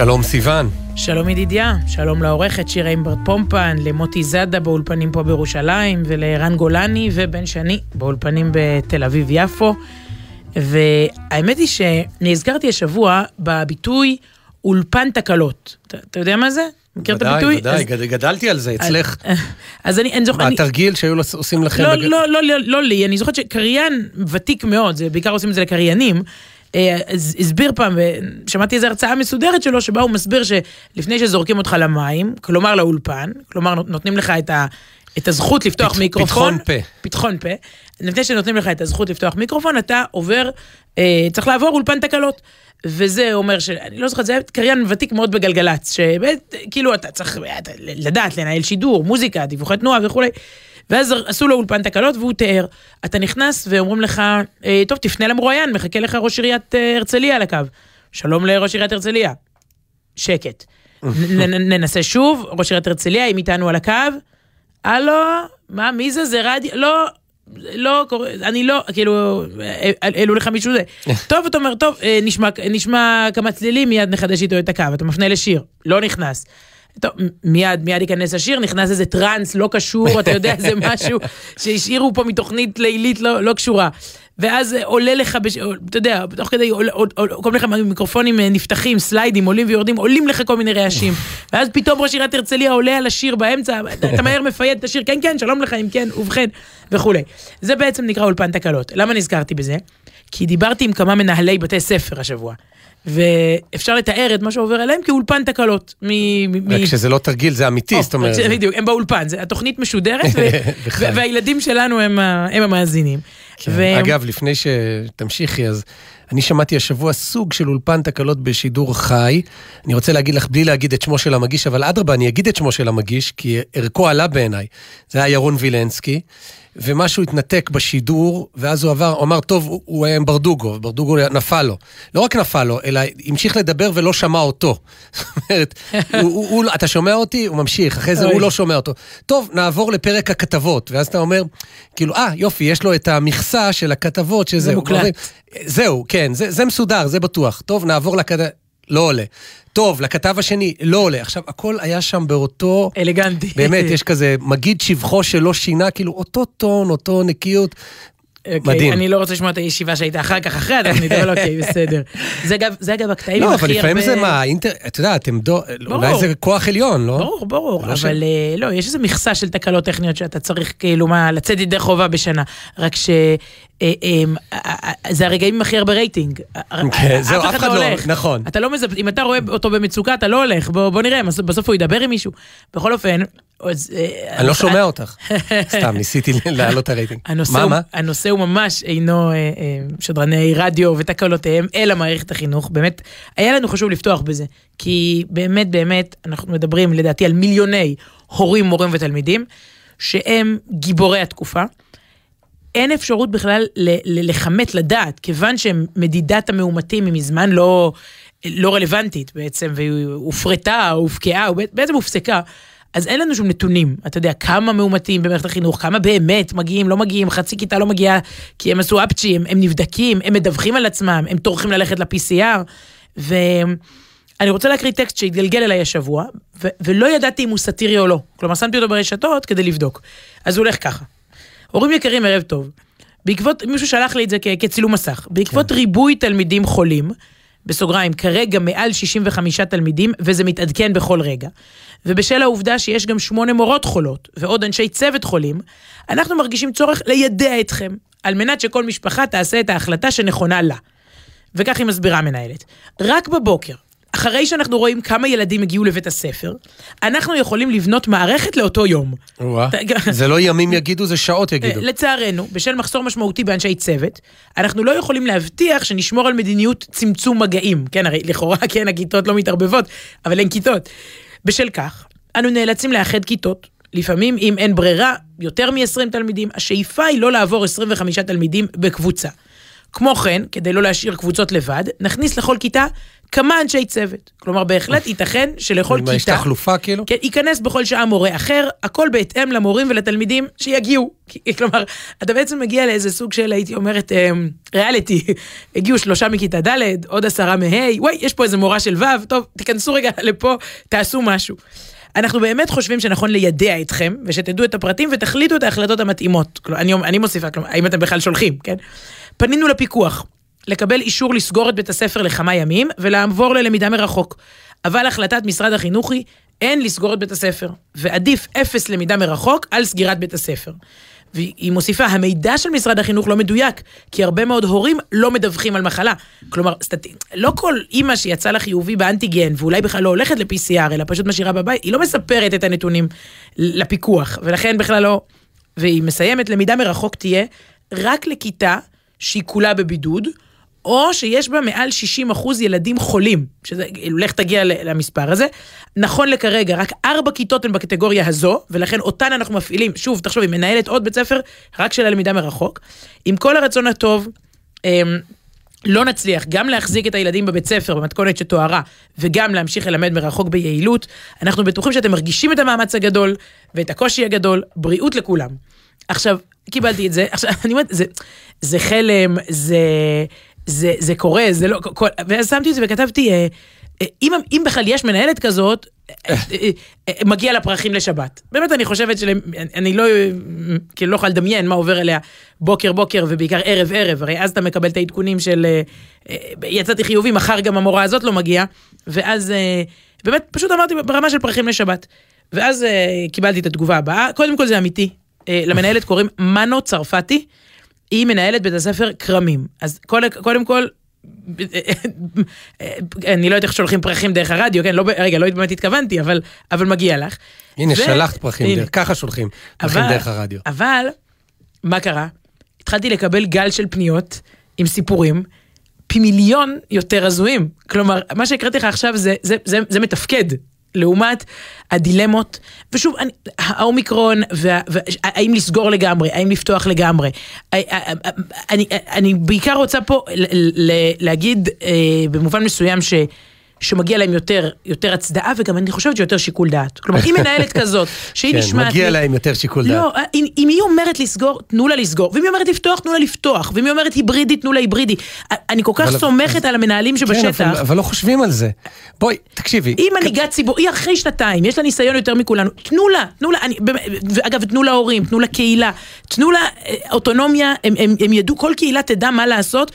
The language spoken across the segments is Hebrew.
שלום סיון. שלום ידידיה, שלום לעורכת שירה אימברט פומפן, למוטי זאדה באולפנים פה בירושלים, ולערן גולני ובן שני באולפנים בתל אביב-יפו. והאמת היא שנזכרתי השבוע בביטוי אולפן תקלות. אתה, אתה יודע מה זה? מכיר את הביטוי? ודאי, ודאי, גדלתי על זה אצלך. אז אני, אני זוכר... מה, התרגיל שהיו עושים לכם? לא, לא, לא, לא, לא לי, אני זוכרת שקריין ותיק מאוד, זה בעיקר עושים את זה לקריינים. אה, הסביר פעם, ושמעתי איזו הרצאה מסודרת שלו, שבה הוא מסביר שלפני שזורקים אותך למים, כלומר לאולפן, כלומר נותנים לך את, ה, את הזכות לפתוח פת, מיקרופון. פתחון פה. פתחון פה. לפני שנותנים לך את הזכות לפתוח מיקרופון, אתה עובר, אה, צריך לעבור אולפן תקלות. וזה אומר ש... אני לא זוכרת, זה היה קריין ותיק מאוד בגלגלצ, שבאמת, כאילו, אתה צריך לדעת לנהל שידור, מוזיקה, דיווחי תנועה וכולי. ואז עשו לו אולפן תקלות והוא תיאר. אתה נכנס ואומרים לך, אה, טוב, תפנה למרואיין, מחכה לך ראש עיריית אה, הרצליה על הקו. שלום לראש עיריית הרצליה. שקט. ננסה שוב, ראש עיריית הרצליה, אם איתנו על הקו. הלו, מה, מי זה? זה רדיו? לא, לא קורה, אני לא, כאילו, העלו לך מישהו זה. טוב, אתה אומר, טוב, נשמע, נשמע כמה צלילים, מיד נחדש איתו את הקו, אתה מפנה לשיר, לא נכנס. טוב, מיד, מיד ייכנס השיר, נכנס איזה טראנס לא קשור, אתה יודע, זה משהו שהשאירו פה מתוכנית לילית לא, לא קשורה. ואז עולה לך, בש... אתה יודע, תוך כדי, עול, עול, עול, כל מיני מיקרופונים נפתחים, סליידים, עולים ויורדים, עולים לך כל מיני רעשים. ואז פתאום ראש עיריית הרצליה עולה על השיר באמצע, אתה מהר מפייד את השיר, כן, כן, שלום לך, אם כן, ובכן, וכולי. זה בעצם נקרא אולפן תקלות. למה נזכרתי בזה? כי דיברתי עם כמה מנהלי בתי ספר השבוע. ואפשר לתאר את מה שעובר עליהם כאולפן תקלות. רק שזה לא תרגיל, זה אמיתי, זאת אומרת. בדיוק, הם באולפן, התוכנית משודרת, והילדים שלנו הם המאזינים. כן. אגב, לפני שתמשיכי, אז אני שמעתי השבוע סוג של אולפן תקלות בשידור חי. אני רוצה להגיד לך, בלי להגיד את שמו של המגיש, אבל אדרבה, אני אגיד את שמו של המגיש, כי ערכו עלה בעיניי. זה היה ירון וילנסקי. ומשהו התנתק בשידור, ואז הוא עבר, הוא אמר, טוב, הוא, הוא היה עם ברדוגו, ברדוגו נפל לו. לא רק נפל לו, אלא המשיך לדבר ולא שמע אותו. זאת אומרת, הוא, הוא, הוא, אתה שומע אותי? הוא ממשיך, אחרי זה הוא לא שומע אותו. טוב, נעבור לפרק הכתבות, ואז אתה אומר, כאילו, אה, יופי, יש לו את המכסה של הכתבות, שזה... זה מוקלט. זהו, כן, זה, זה מסודר, זה בטוח. טוב, נעבור לכתבות. לא עולה. טוב, לכתב השני, לא עולה. עכשיו, הכל היה שם באותו... אלגנטי. באמת, יש כזה מגיד שבחו שלא שינה, כאילו, אותו טון, אותו נקיות. אוקיי, מדהים. אני לא רוצה לשמוע את הישיבה שהייתה אחר כך, אחרי התוכנית, אבל אוקיי, בסדר. זה אגב, הקטעים לא, הכי הרבה... לא, אבל לפעמים זה מה, אינטר... אתה יודע, אתם דו... אולי זה כוח עליון, לא? ברור, ברור, לא אבל. אה, לא, יש איזו מכסה של תקלות טכניות שאתה צריך כאילו מה, לצאת ידי חובה בשנה. רק ש... אה, אה, זה הרגעים עם הכי הרבה רייטינג. כן, זהו, אף אחד לא, הולך. נכון. אתה לא מזפ... אם אתה רואה אותו במצוקה, אתה לא הולך, בוא נראה, בסוף הוא ידבר עם מישהו. בכל אופן, אני לא שומע אותך. סתם, ניסיתי להעלות את הרייטינג. הנושא הוא ממש אינו שדרני רדיו ותקלותיהם, אלא מערכת החינוך. באמת, היה לנו חשוב לפתוח בזה. כי באמת, באמת, אנחנו מדברים לדעתי על מיליוני הורים, מורים ותלמידים, שהם גיבורי התקופה. אין אפשרות בכלל לכמת, לדעת, כיוון שמדידת המאומתים היא מזמן לא, לא רלוונטית בעצם, והיא הופרטה, הופקעה, בעצם הופסקה. אז אין לנו שום נתונים, אתה יודע, כמה מאומתים במערכת החינוך, כמה באמת מגיעים, לא מגיעים, חצי כיתה לא מגיעה כי הם עשו אפצ'י, הם, הם נבדקים, הם מדווחים על עצמם, הם טורחים ללכת ל-PCR, ואני רוצה להקריא טקסט שהתגלגל אליי השבוע, ו- ולא ידעתי אם הוא סאטירי או לא, כלומר שמתי אותו ברשתות כדי לבדוק. אז הוא הולך ככה. הורים יקרים, ערב טוב. בעקבות, מישהו שלח לי את זה כ- כצילום מסך, בעקבות כן. ריבוי תלמידים חולים, בסוגריים, כרגע מעל 65 תלמידים, וזה מתעדכן בכל רגע. ובשל העובדה שיש גם שמונה מורות חולות, ועוד אנשי צוות חולים, אנחנו מרגישים צורך לידע אתכם, על מנת שכל משפחה תעשה את ההחלטה שנכונה לה. וכך היא מסבירה המנהלת. רק בבוקר, אחרי שאנחנו רואים כמה ילדים הגיעו לבית הספר, אנחנו יכולים לבנות מערכת לאותו יום. זה לא ימים יגידו, זה שעות יגידו. לצערנו, בשל מחסור משמעותי באנשי צוות, אנחנו לא יכולים להבטיח שנשמור על מדיניות צמצום מגעים. כן, הרי לכאורה כן, הכיתות לא מתערבבות, אבל אין כיתות. בשל כך, אנו נאלצים לאחד כיתות, לפעמים אם אין ברירה, יותר מ-20 תלמידים, השאיפה היא לא לעבור 25 תלמידים בקבוצה. כמו כן, כדי לא להשאיר קבוצות לבד, נכניס לכל כיתה כמה אנשי צוות. כלומר, בהחלט ייתכן שלכל מה, יש כיתה... תחלופה כאילו? כן, ייכנס בכל שעה מורה אחר, הכל בהתאם למורים ולתלמידים שיגיעו. כלומר, אתה בעצם מגיע לאיזה סוג של, הייתי אומרת, אמ, ריאליטי. הגיעו שלושה מכיתה ד', עוד עשרה מה', וואי, יש פה איזה מורה של ו', טוב, תיכנסו רגע לפה, תעשו משהו. אנחנו באמת חושבים שנכון לידע אתכם, ושתדעו את הפרטים ותחליטו את ההחלטות המתאימות. כלומר, אני, אני מוסיפה, כלומר, האם אתם בכלל שולחים, כן? פנינו לפיקוח, לקבל אישור לסגור את בית הספר לכמה ימים ולעבור ללמידה מרחוק. אבל החלטת משרד החינוך היא אין לסגור את בית הספר, ועדיף אפס למידה מרחוק על סגירת בית הספר. והיא מוסיפה, המידע של משרד החינוך לא מדויק, כי הרבה מאוד הורים לא מדווחים על מחלה. כלומר, סטט... לא כל אימא שיצא לה חיובי באנטיגן, ואולי בכלל לא הולכת ל-PCR, אלא פשוט משאירה בבית, היא לא מספרת את הנתונים לפיקוח, ולכן בכלל לא... והיא מסיימת, למידה מרחוק תהיה רק לכיתה שהיא כולה בבידוד, או שיש בה מעל 60 אחוז ילדים חולים, שזה, לך תגיע למספר הזה. נכון לכרגע, רק ארבע כיתות הן בקטגוריה הזו, ולכן אותן אנחנו מפעילים, שוב, תחשוב, היא מנהלת עוד בית ספר רק של הלמידה מרחוק. עם כל הרצון הטוב, אמ, לא נצליח גם להחזיק את הילדים בבית ספר במתכונת שתוארה, וגם להמשיך ללמד מרחוק ביעילות. אנחנו בטוחים שאתם מרגישים את המאמץ הגדול ואת הקושי הגדול, בריאות לכולם. עכשיו, קיבלתי את זה, עכשיו, אני אומרת, זה, זה חלם, זה, זה, זה קורה, זה לא, כל, ואז שמתי את זה וכתבתי, אה, אה, אם, אם בכלל יש מנהלת כזאת, אה, מגיע לה פרחים לשבת. באמת, אני חושבת שאני לא, כאילו לא יכולה לדמיין מה עובר אליה בוקר בוקר ובעיקר ערב ערב, הרי אז אתה מקבל את העדכונים של יצאתי חיובי, מחר גם המורה הזאת לא מגיעה, ואז באמת פשוט אמרתי ברמה של פרחים לשבת. ואז קיבלתי את התגובה הבאה, קודם כל זה אמיתי, למנהלת קוראים מנו צרפתי, היא מנהלת בית הספר כרמים. אז קודם, כל, אני לא יודעת איך שולחים פרחים דרך הרדיו, כן, לא, רגע, לא באמת התכוונתי, אבל, אבל מגיע לך. הנה, ו- שלחת פרחים, הנה. דרך- ככה שולחים פרחים אבל- דרך הרדיו. אבל, מה קרה? התחלתי לקבל גל של פניות עם סיפורים, פי מיליון יותר הזויים. כלומר, מה שהקראתי לך עכשיו זה, זה, זה, זה מתפקד. לעומת הדילמות, ושוב, אני, האומיקרון, וה- וה- האם לסגור לגמרי, האם לפתוח לגמרי. אני, אני בעיקר רוצה פה להגיד אה, במובן מסוים ש... שמגיע להם יותר, יותר הצדעה, וגם אני חושבת שיותר שיקול דעת. כלומר, אם מנהלת כזאת, שהיא כן, נשמעת... מגיע לי- להם יותר שיקול דעת. לא, אם, אם היא אומרת לסגור, תנו לה לסגור, ואם היא אומרת לפתוח, תנו לה לפתוח, ואם היא אומרת היברידי, תנו לה היברידי. אני כל כך אבל- סומכת על המנהלים כן, שבשטח. אבל- אבל לא חושבים על זה. בואי, תקשיבי. היא מנהיגה ציבור, היא אחרי שנתיים, יש לה ניסיון יותר מכולנו, תנו לה, תנו לה, אני, ואגב, תנו תנו לקהילה, תנו לה אה, אוטונומיה, הם, הם, הם ידעו, כל קהילה תדע מה לעשות,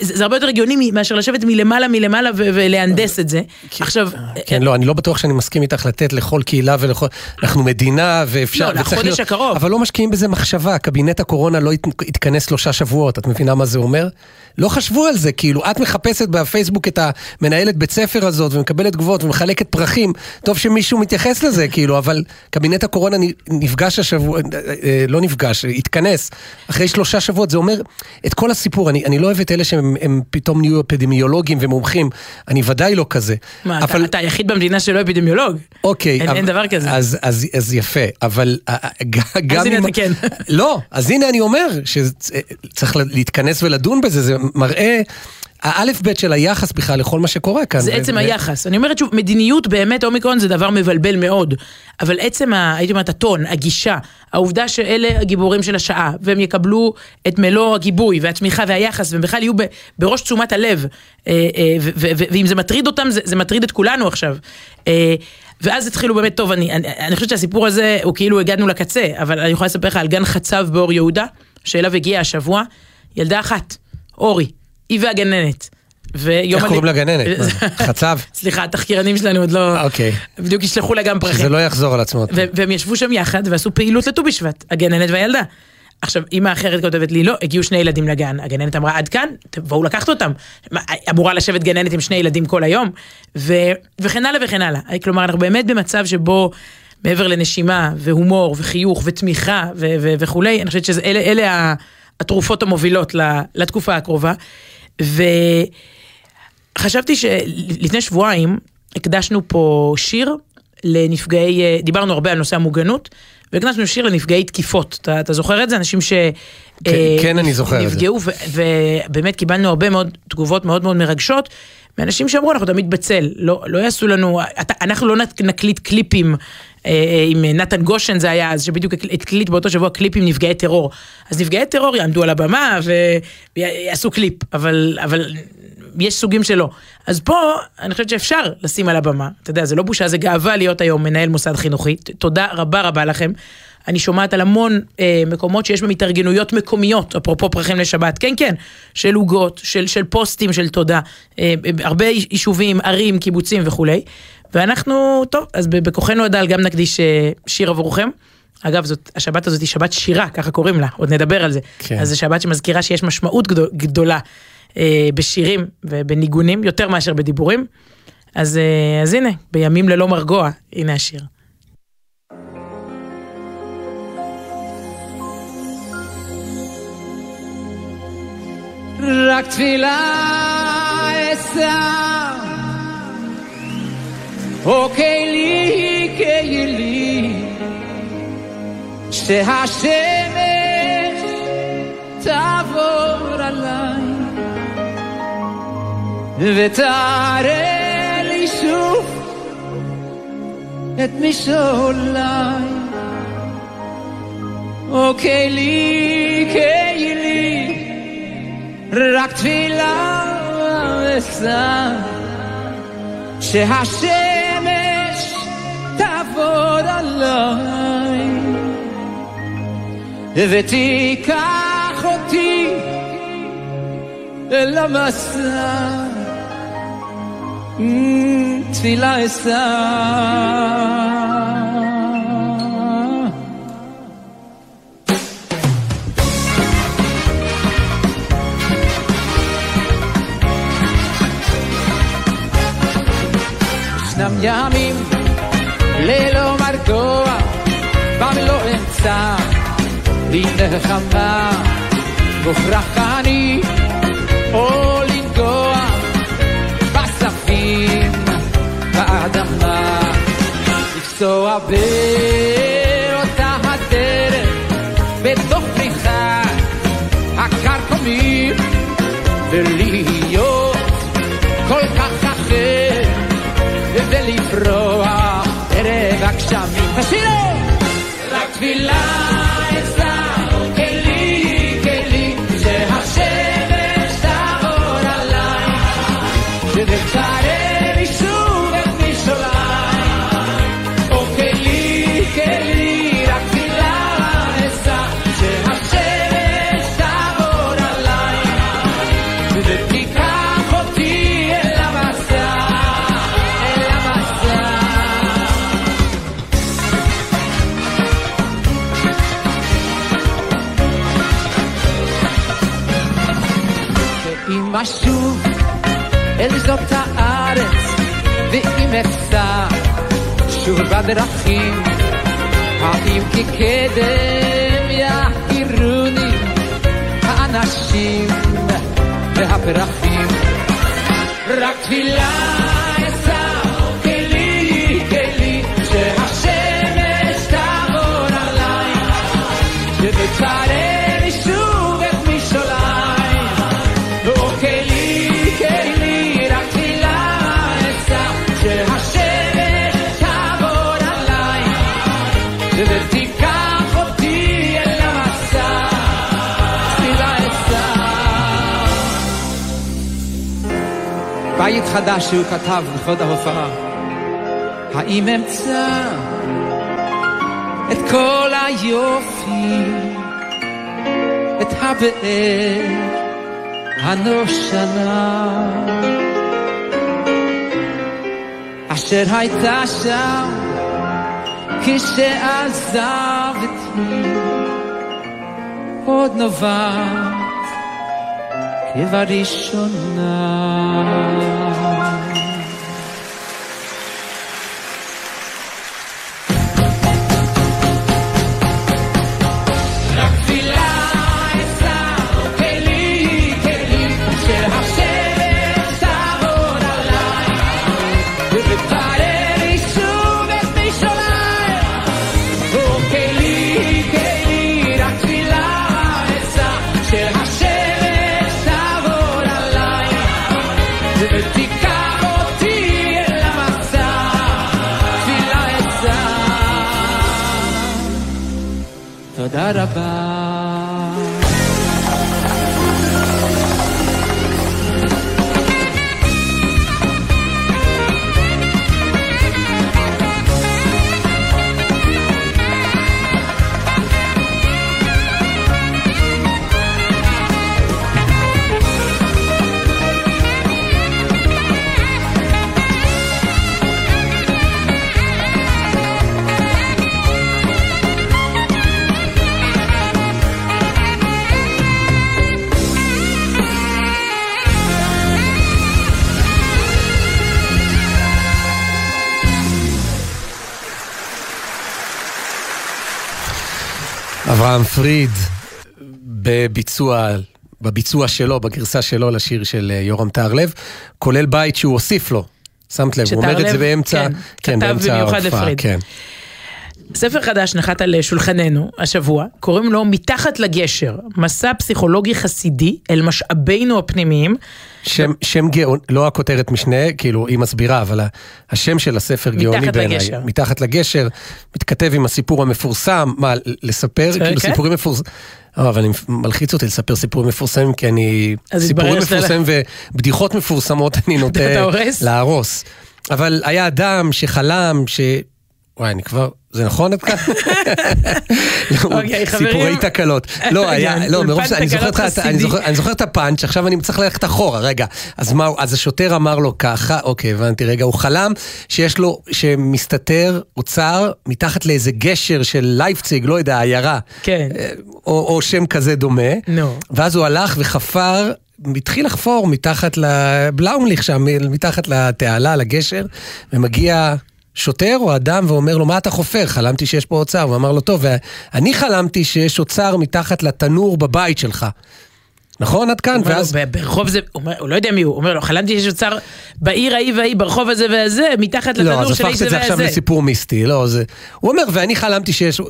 זה הרבה יותר הגיוני מאשר לשבת מלמעלה מלמעלה ולהנדס את זה. עכשיו, אה, כן, לא, אני לא בטוח שאני מסכים איתך לתת לכל קהילה ולכל... אנחנו מדינה ואפשר... לא, לחודש הקרוב. אבל לא משקיעים בזה מחשבה, קבינט הקורונה לא יתכנס שלושה שבועות, את מבינה מה זה אומר? לא חשבו על זה, כאילו, את מחפשת בפייסבוק את המנהלת בית ספר הזאת ומקבלת תגובות ומחלקת פרחים, טוב שמישהו מתייחס לזה, כאילו, אבל קבינט הקורונה נפגש השבוע, אה, אה, לא נפגש, התכנס אחרי שלושה שבועות, זה אומר את כל הסיפור, אני, אני לא אוהב את אלה שהם הם פתאום נהיו אפידמיולוגים ומומחים, אני ודאי לא כזה. מה, אתה, אתה היחיד במדינה שלא אפידמיולוג. אוקיי. אין- אבל- אין דבר כזה. אז, אז, אז יפה, אבל אה, אה, גם הנה אם... אתה כן. לא, אז הנה אני אומר שצריך להתכנס ולדון בזה, זה מראה האלף בית של היחס בכלל לכל מה שקורה כאן. זה ו- עצם ו- היחס. אני אומרת שוב, מדיניות באמת, אומיקרון זה דבר מבלבל מאוד. אבל עצם, ה, הייתי אומרת, הטון, הגישה, העובדה שאלה הגיבורים של השעה, והם יקבלו את מלוא הגיבוי והתמיכה והיחס, והם בכלל יהיו ב, בראש תשומת הלב, אה, אה, ו- ו- ו- ואם זה מטריד אותם, זה, זה מטריד את כולנו עכשיו. אה, ואז התחילו באמת, טוב, אני, אני, אני חושבת שהסיפור הזה, הוא כאילו הגענו לקצה, אבל אני יכולה לספר לך על גן חצב באור יהודה, שאליו הגיעה השבוע, ילדה אחת, אורי, היא והגננת. ויום איך קוראים לגננת? מה, חצב? סליחה, התחקירנים שלנו עוד לא... אוקיי. בדיוק ישלחו לה גם שזה פרחים. לא יחזור על עצמו. והם ישבו שם יחד ועשו פעילות לט"ו בשבט, הגננת והילדה. עכשיו, אימא אחרת כותבת לי, לא, הגיעו שני ילדים לגן. הגננת אמרה, עד כאן, תבואו לקחת אותם. אמורה לשבת גננת עם שני ילדים כל היום? ו- וכן הלאה וכן הלאה. כלומר, אנחנו באמת במצב שבו... מעבר לנשימה והומור וחיוך ותמיכה ו- ו- וכולי, אני חושבת שאלה אלה התרופות המובילות לתקופה הקרובה. וחשבתי שלפני שבועיים הקדשנו פה שיר לנפגעי, אה, דיברנו הרבה על נושא המוגנות, והקדשנו שיר לנפגעי תקיפות. אתה, אתה זוכר את זה? אנשים ש... כן, אה, כן, אני זוכר את זה. נפגעו, ובאמת קיבלנו הרבה מאוד תגובות מאוד מאוד מרגשות, מאנשים שאמרו אנחנו תמיד בצל, לא, לא יעשו לנו, אתה, אנחנו לא נקליט קליפים עם נתן גושן זה היה אז, שבדיוק הקליט באותו שבוע קליפ עם נפגעי טרור. אז נפגעי טרור יעמדו על הבמה ויעשו קליפ, אבל, אבל יש סוגים שלא. אז פה אני חושבת שאפשר לשים על הבמה, אתה יודע, זה לא בושה, זה גאווה להיות היום מנהל מוסד חינוכי. תודה רבה רבה לכם. אני שומעת על המון אה, מקומות שיש בהם התארגנויות מקומיות, אפרופו פרחים לשבת, כן כן, של עוגות, של, של פוסטים של תודה, אה, הרבה יישובים, ערים, קיבוצים וכולי. ואנחנו, טוב, אז בכוחנו הדל גם נקדיש אה, שיר עבורכם. אגב, זאת, השבת הזאת היא שבת שירה, ככה קוראים לה, עוד נדבר על זה. כן. אז זו שבת שמזכירה שיש משמעות גדול, גדולה אה, בשירים ובניגונים, יותר מאשר בדיבורים. אז, אה, אז הנה, בימים ללא מרגוע, הנה השיר. רק תפילה אשא, או כלי כלי, שהשמש תעבור עליי, ותראה לי שוב את משעולי, או כלי כלי. רק תפילה אשא שהשמש עליי ותיקח אותי אל המסע. תפילה אשא. ימים ללא מרגוע, במלוא אמצע, לי נחמה, מוכרח אני או לנגוע בספים, באדמה, לפסוע באותה הדרך, בתוך פריחה הקרקומים, ולהיות כל כך אחר. ולברוח ערב הגשמים. תשירו! רק תפילה אצלה אם אשוב אל זאת הארץ, ואם אפסע שוב בדרכים, האם כקדם יכירוני האנשים והפרחים? רק תפילה אשא בית חדש שהוא כתב לכבוד ההופעה. האם אמצא את כל היופי, את הבאר הנושנה, אשר הייתה שם כשעזבתי, עוד נובעת כבראשונה. תודה רבה. אברהם פריד, בביצוע, בביצוע שלו, בגרסה שלו לשיר של אה, יורם טהרלב, כולל בית שהוא הוסיף לו. שמת לב, הוא אומר את זה באמצע, כן, כן, באמצע ההופעה. כן. ספר חדש נחת על שולחננו השבוע, קוראים לו מתחת לגשר, מסע פסיכולוגי חסידי אל משאבינו הפנימיים. שם, שם גאון, לא הכותרת משנה, כאילו היא מסבירה, אבל השם של הספר גאוני בעיניי. מתחת לגשר, מתכתב עם הסיפור המפורסם, מה, לספר, כן, כאילו כן. סיפורים מפורסמים. אה, אבל אני מלחיץ אותי לספר סיפורים מפורסמים, כי אני... סיפורים מפורסמים ובדיחות מפורסמות אני נוטה? להרוס. אבל היה אדם שחלם ש... וואי, אני כבר... זה נכון עד כאן? אוקיי, חברים. סיפורי תקלות. לא, היה, לא, מרוב שאני זוכר ה- אני. זוכר- את הפאנץ', עכשיו אני צריך ללכת אחורה, רגע. אז מה, אז השוטר אמר לו ככה, אוקיי, הבנתי, רגע, הוא חלם שיש לו, שמסתתר אוצר מתחת לאיזה גשר של לייפציג, לא יודע, עיירה. כן. או, או שם כזה דומה. נו. ואז הוא הלך וחפר, התחיל לחפור מתחת לבלאומליך שם, מתחת לתעלה, לגשר, ומגיע שוטר או אדם ואומר לו, מה אתה חופר? חלמתי שיש פה אוצר. הוא אמר לו, טוב, אני חלמתי שיש אוצר מתחת לתנור בבית שלך. נכון עד כאן? לו, ואז... "ב- ברחוב זה, הוא אומר- הוא לא יודע מי הוא, הוא אומר לו, חלמתי שיש אוצר בעיר ההיא וההיא, ברחוב הזה והזה, מתחת לא, אז לתנור של האיש הפכת זה את זה עכשיו והזה. לסיפור מיסטי, לא, זה... הוא אומר, ואני חלמתי שיש...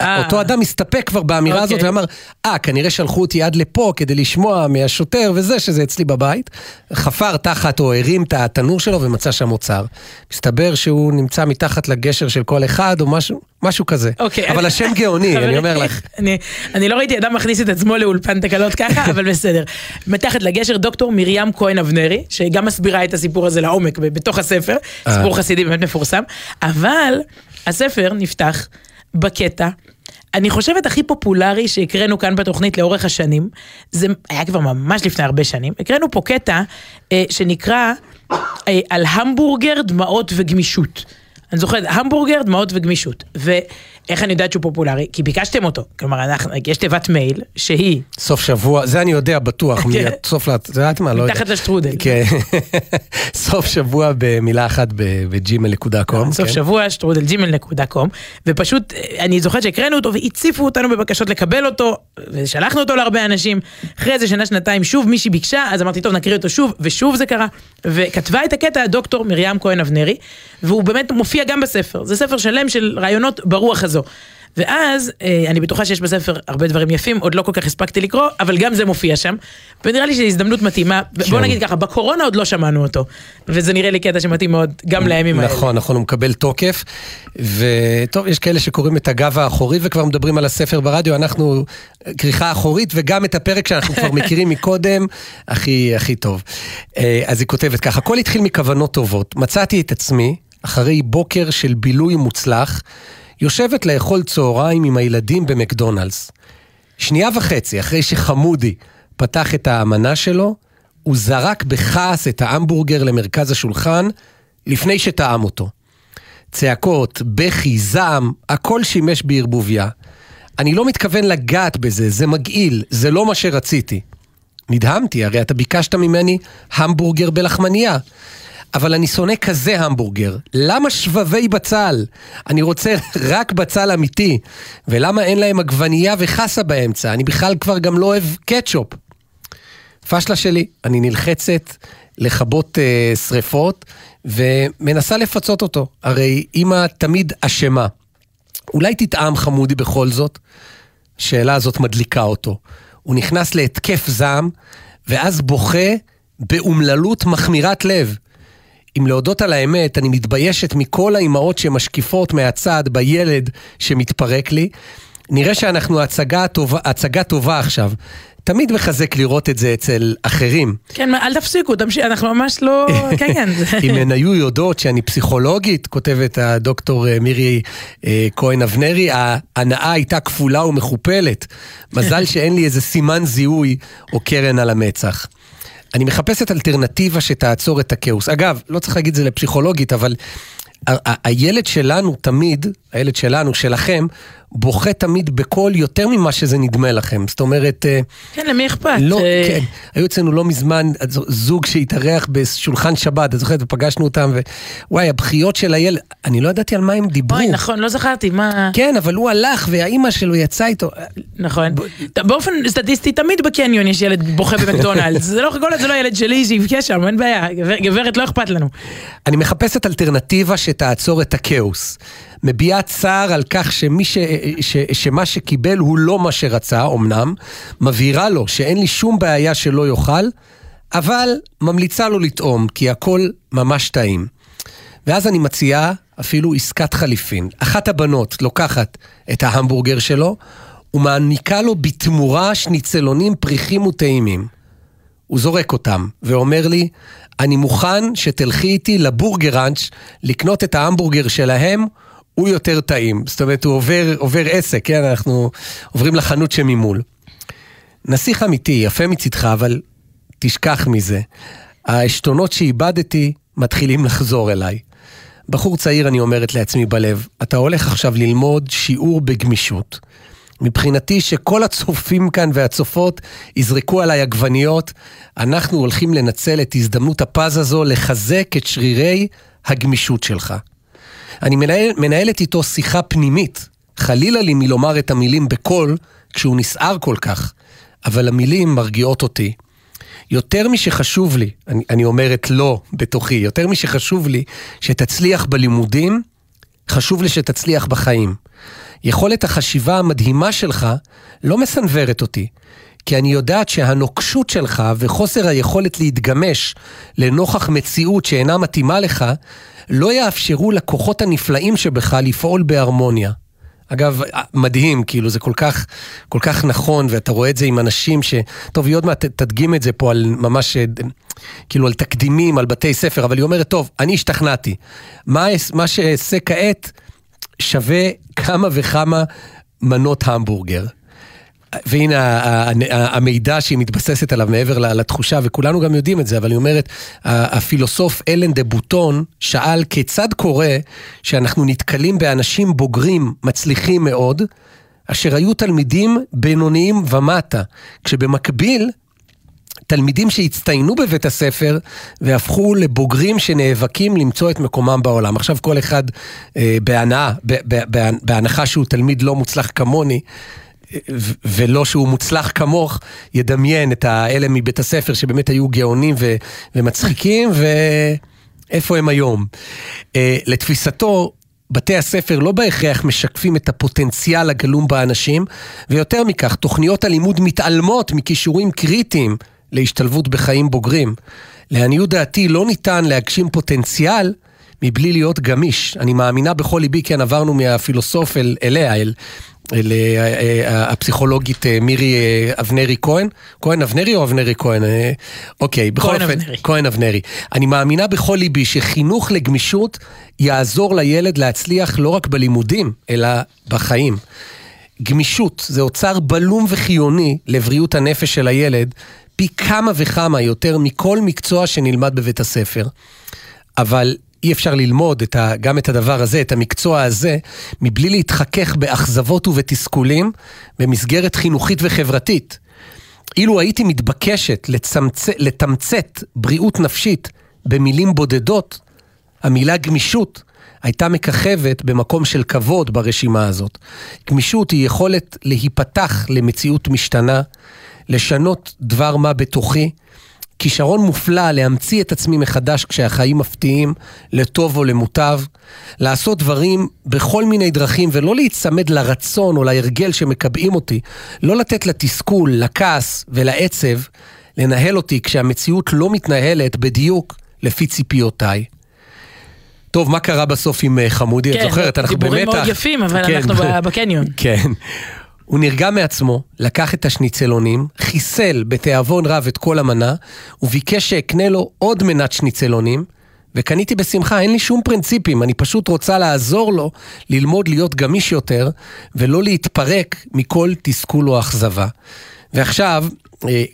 אה. אותו אדם מסתפק כבר באמירה הזאת אוקיי. ואמר, אה, כנראה שלחו אותי עד לפה כדי לשמוע מהשוטר וזה, שזה אצלי בבית. חפר תחת או הרים את התנור שלו ומצא שם אוצר. מסתבר שהוא נמצא מתחת לגשר של כל אחד או משהו, משהו כזה. אוקיי. אבל השם גאוני, אני אומר לך. אני, אני לא ראיתי אדם מכניס את עצמו לאולפן תקלות ככה, אבל בסדר. מתחת לגשר דוקטור מרים כהן אבנרי, שגם מסבירה את הסיפור הזה לעומק בתוך הספר, אה. סיפור חסידי באמת מפורסם, אבל הספר נפתח בקטע. אני חושבת הכי פופולרי שהקראנו כאן בתוכנית לאורך השנים, זה היה כבר ממש לפני הרבה שנים, הקראנו פה קטע אה, שנקרא אה, על המבורגר, דמעות וגמישות. אני זוכרת, המבורגר, דמעות וגמישות. ואיך אני יודעת שהוא פופולרי? כי ביקשתם אותו. כלומר, אנחנו, יש תיבת מייל שהיא סוף שבוע, זה אני יודע בטוח, כן. מסוף, את יודעת מה, לא יודע. מתחת לשטרודל. כן, סוף שבוע במילה אחת בג'ימל.קום. סוף שבוע, שטרודלג'ימל.קום, ופשוט, אה, אני זוכרת שהקראנו אותו והציפו אותנו בבקשות לקבל אותו, ושלחנו אותו להרבה אנשים. אחרי איזה שנה, שנתיים, שוב מישהי ביקשה, אז אמרתי, טוב, נקריא אותו שוב, ושוב זה קרה. וכתבה את הקטע הדוקטור מרים כהן אבנרי, והוא באמת מופיע גם בספר. זה ספר שלם של רעיונות ברוח הזו. ואז, אה, אני בטוחה שיש בספר הרבה דברים יפים, עוד לא כל כך הספקתי לקרוא, אבל גם זה מופיע שם. ונראה לי שזו הזדמנות מתאימה. בוא כן. נגיד ככה, בקורונה עוד לא שמענו אותו. וזה נראה לי קטע שמתאים מאוד גם לימים האלה. נכון, נכון, הוא מקבל תוקף. וטוב, יש כאלה שקוראים את הגב האחורי וכבר מדברים על הספר ברדיו, אנחנו כריכה אחורית, וגם את הפרק שאנחנו כבר מכירים מקודם, הכי, הכי טוב. אה, אז היא כותבת ככה, הכל התחיל מכוונות טובות. מצאתי את עצמי, אחרי בוקר של בילוי מוצלח, יושבת לאכול צהריים עם הילדים במקדונלדס. שנייה וחצי אחרי שחמודי פתח את האמנה שלו, הוא זרק בכעס את ההמבורגר למרכז השולחן לפני שטעם אותו. צעקות, בכי, זעם, הכל שימש בערבוביה. אני לא מתכוון לגעת בזה, זה מגעיל, זה לא מה שרציתי. נדהמתי, הרי אתה ביקשת ממני המבורגר בלחמנייה. אבל אני שונא כזה המבורגר. למה שבבי בצל? אני רוצה רק בצל אמיתי. ולמה אין להם עגבנייה וחסה באמצע? אני בכלל כבר גם לא אוהב קטשופ. פשלה שלי, אני נלחצת לכבות אה, שריפות ומנסה לפצות אותו. הרי אמא תמיד אשמה. אולי תטעם חמודי בכל זאת? השאלה הזאת מדליקה אותו. הוא נכנס להתקף זעם, ואז בוכה באומללות מחמירת לב. אם להודות על האמת, אני מתביישת מכל האימהות שמשקיפות מהצד בילד שמתפרק לי. נראה שאנחנו הצגה טובה, הצגה טובה עכשיו. תמיד מחזק לראות את זה אצל אחרים. כן, אל תפסיקו, תמשיך, אנחנו ממש לא... כן, כן. אם הן היו יודעות שאני פסיכולוגית, כותבת הדוקטור אה, מירי אה, כהן אבנרי, ההנאה הייתה כפולה ומכופלת. מזל שאין לי איזה סימן זיהוי או קרן על המצח. אני מחפשת אלטרנטיבה שתעצור את הכאוס. אגב, לא צריך להגיד את זה לפסיכולוגית, אבל הילד שלנו תמיד, הילד שלנו, שלכם, בוכה תמיד בקול יותר ממה שזה נדמה לכם. זאת אומרת... אה, כן, למי אכפת? לא, אה, כן. היו אצלנו לא מזמן זוג שהתארח בשולחן שבת, את זוכרת? ופגשנו אותם, ווואי, הבכיות של הילד, אני לא ידעתי על מה הם דיברו. אוי, נכון, לא זכרתי, מה... כן, אבל הוא הלך, והאימא שלו יצאה איתו. נכון. באופן סטטיסטי, תמיד בקניון יש ילד בוכה במקדונלדס. זה לא, כל זה לא ילד שלי שיבכה שם, אין בעיה. גבר- גברת, לא אכפת לנו. אני מחפשת אלטרנטיבה שתעצור את הכאוס. מביעה צער על כך שמי ש... ש... שמה שקיבל הוא לא מה שרצה, אמנם, מבהירה לו שאין לי שום בעיה שלא יאכל, אבל ממליצה לו לטעום, כי הכל ממש טעים. ואז אני מציעה אפילו עסקת חליפין. אחת הבנות לוקחת את ההמבורגר שלו ומעניקה לו בתמורה שניצלונים פריחים וטעימים. הוא זורק אותם, ואומר לי, אני מוכן שתלכי איתי לבורגראנץ' לקנות את ההמבורגר שלהם, הוא יותר טעים. זאת אומרת, הוא עובר, עובר עסק, כן? אנחנו עוברים לחנות שממול. נסיך אמיתי, יפה מצידך, אבל תשכח מזה. העשתונות שאיבדתי מתחילים לחזור אליי. בחור צעיר, אני אומרת לעצמי בלב, אתה הולך עכשיו ללמוד שיעור בגמישות. מבחינתי שכל הצופים כאן והצופות יזרקו עליי עגבניות, אנחנו הולכים לנצל את הזדמנות הפז הזו לחזק את שרירי הגמישות שלך. אני מנהל, מנהלת איתו שיחה פנימית. חלילה לי מלומר את המילים בקול כשהוא נסער כל כך, אבל המילים מרגיעות אותי. יותר משחשוב לי, אני, אני אומרת לא בתוכי, יותר משחשוב לי שתצליח בלימודים, חשוב לי שתצליח בחיים. יכולת החשיבה המדהימה שלך לא מסנוורת אותי, כי אני יודעת שהנוקשות שלך וחוסר היכולת להתגמש לנוכח מציאות שאינה מתאימה לך, לא יאפשרו לכוחות הנפלאים שבך לפעול בהרמוניה. אגב, מדהים, כאילו, זה כל כך, כל כך נכון, ואתה רואה את זה עם אנשים ש... טוב, היא עוד מעט תדגים את זה פה על ממש, כאילו, על תקדימים, על בתי ספר, אבל היא אומרת, טוב, אני השתכנעתי. מה, מה שאעשה כעת שווה כמה וכמה מנות המבורגר. והנה המידע שהיא מתבססת עליו מעבר לתחושה, וכולנו גם יודעים את זה, אבל היא אומרת, הפילוסוף אלן דה בוטון שאל כיצד קורה שאנחנו נתקלים באנשים בוגרים מצליחים מאוד, אשר היו תלמידים בינוניים ומטה, כשבמקביל תלמידים שהצטיינו בבית הספר והפכו לבוגרים שנאבקים למצוא את מקומם בעולם. עכשיו כל אחד אה, בהנאה, בהנחה שהוא תלמיד לא מוצלח כמוני, ולא שהוא מוצלח כמוך, ידמיין את האלה מבית הספר שבאמת היו גאונים ו- ומצחיקים, ואיפה הם היום. Uh, לתפיסתו, בתי הספר לא בהכרח משקפים את הפוטנציאל הגלום באנשים, ויותר מכך, תוכניות הלימוד מתעלמות מכישורים קריטיים להשתלבות בחיים בוגרים. לעניות דעתי, לא ניתן להגשים פוטנציאל מבלי להיות גמיש. אני מאמינה בכל ליבי, כן עברנו מהפילוסוף אל, אליה, אל... הפסיכולוגית מירי אבנרי כהן, כהן אבנרי או אבנרי כהן? אוקיי, בכל אופן, כהן אבנרי. אני מאמינה בכל ליבי שחינוך לגמישות יעזור לילד להצליח לא רק בלימודים, אלא בחיים. גמישות זה אוצר בלום וחיוני לבריאות הנפש של הילד, פי כמה וכמה יותר מכל מקצוע שנלמד בבית הספר. אבל אי אפשר ללמוד את ה, גם את הדבר הזה, את המקצוע הזה, מבלי להתחכך באכזבות ובתסכולים במסגרת חינוכית וחברתית. אילו הייתי מתבקשת לצמצ... לתמצת בריאות נפשית במילים בודדות, המילה גמישות הייתה מככבת במקום של כבוד ברשימה הזאת. גמישות היא יכולת להיפתח למציאות משתנה, לשנות דבר מה בתוכי, כישרון מופלא להמציא את עצמי מחדש כשהחיים מפתיעים, לטוב או למוטב, לעשות דברים בכל מיני דרכים ולא להיצמד לרצון או להרגל שמקבעים אותי, לא לתת לתסכול, לכעס ולעצב לנהל אותי כשהמציאות לא מתנהלת בדיוק לפי ציפיותיי. טוב, מה קרה בסוף עם חמודי? כן, את זוכרת? אנחנו במתח. דיבורים מאוד יפים, אבל כן, אנחנו בקניון. כן. הוא נרגע מעצמו, לקח את השניצלונים, חיסל בתיאבון רב את כל המנה, וביקש שאקנה לו עוד מנת שניצלונים, וקניתי בשמחה, אין לי שום פרינציפים, אני פשוט רוצה לעזור לו ללמוד להיות גמיש יותר, ולא להתפרק מכל תסכול או אכזבה. ועכשיו, אה,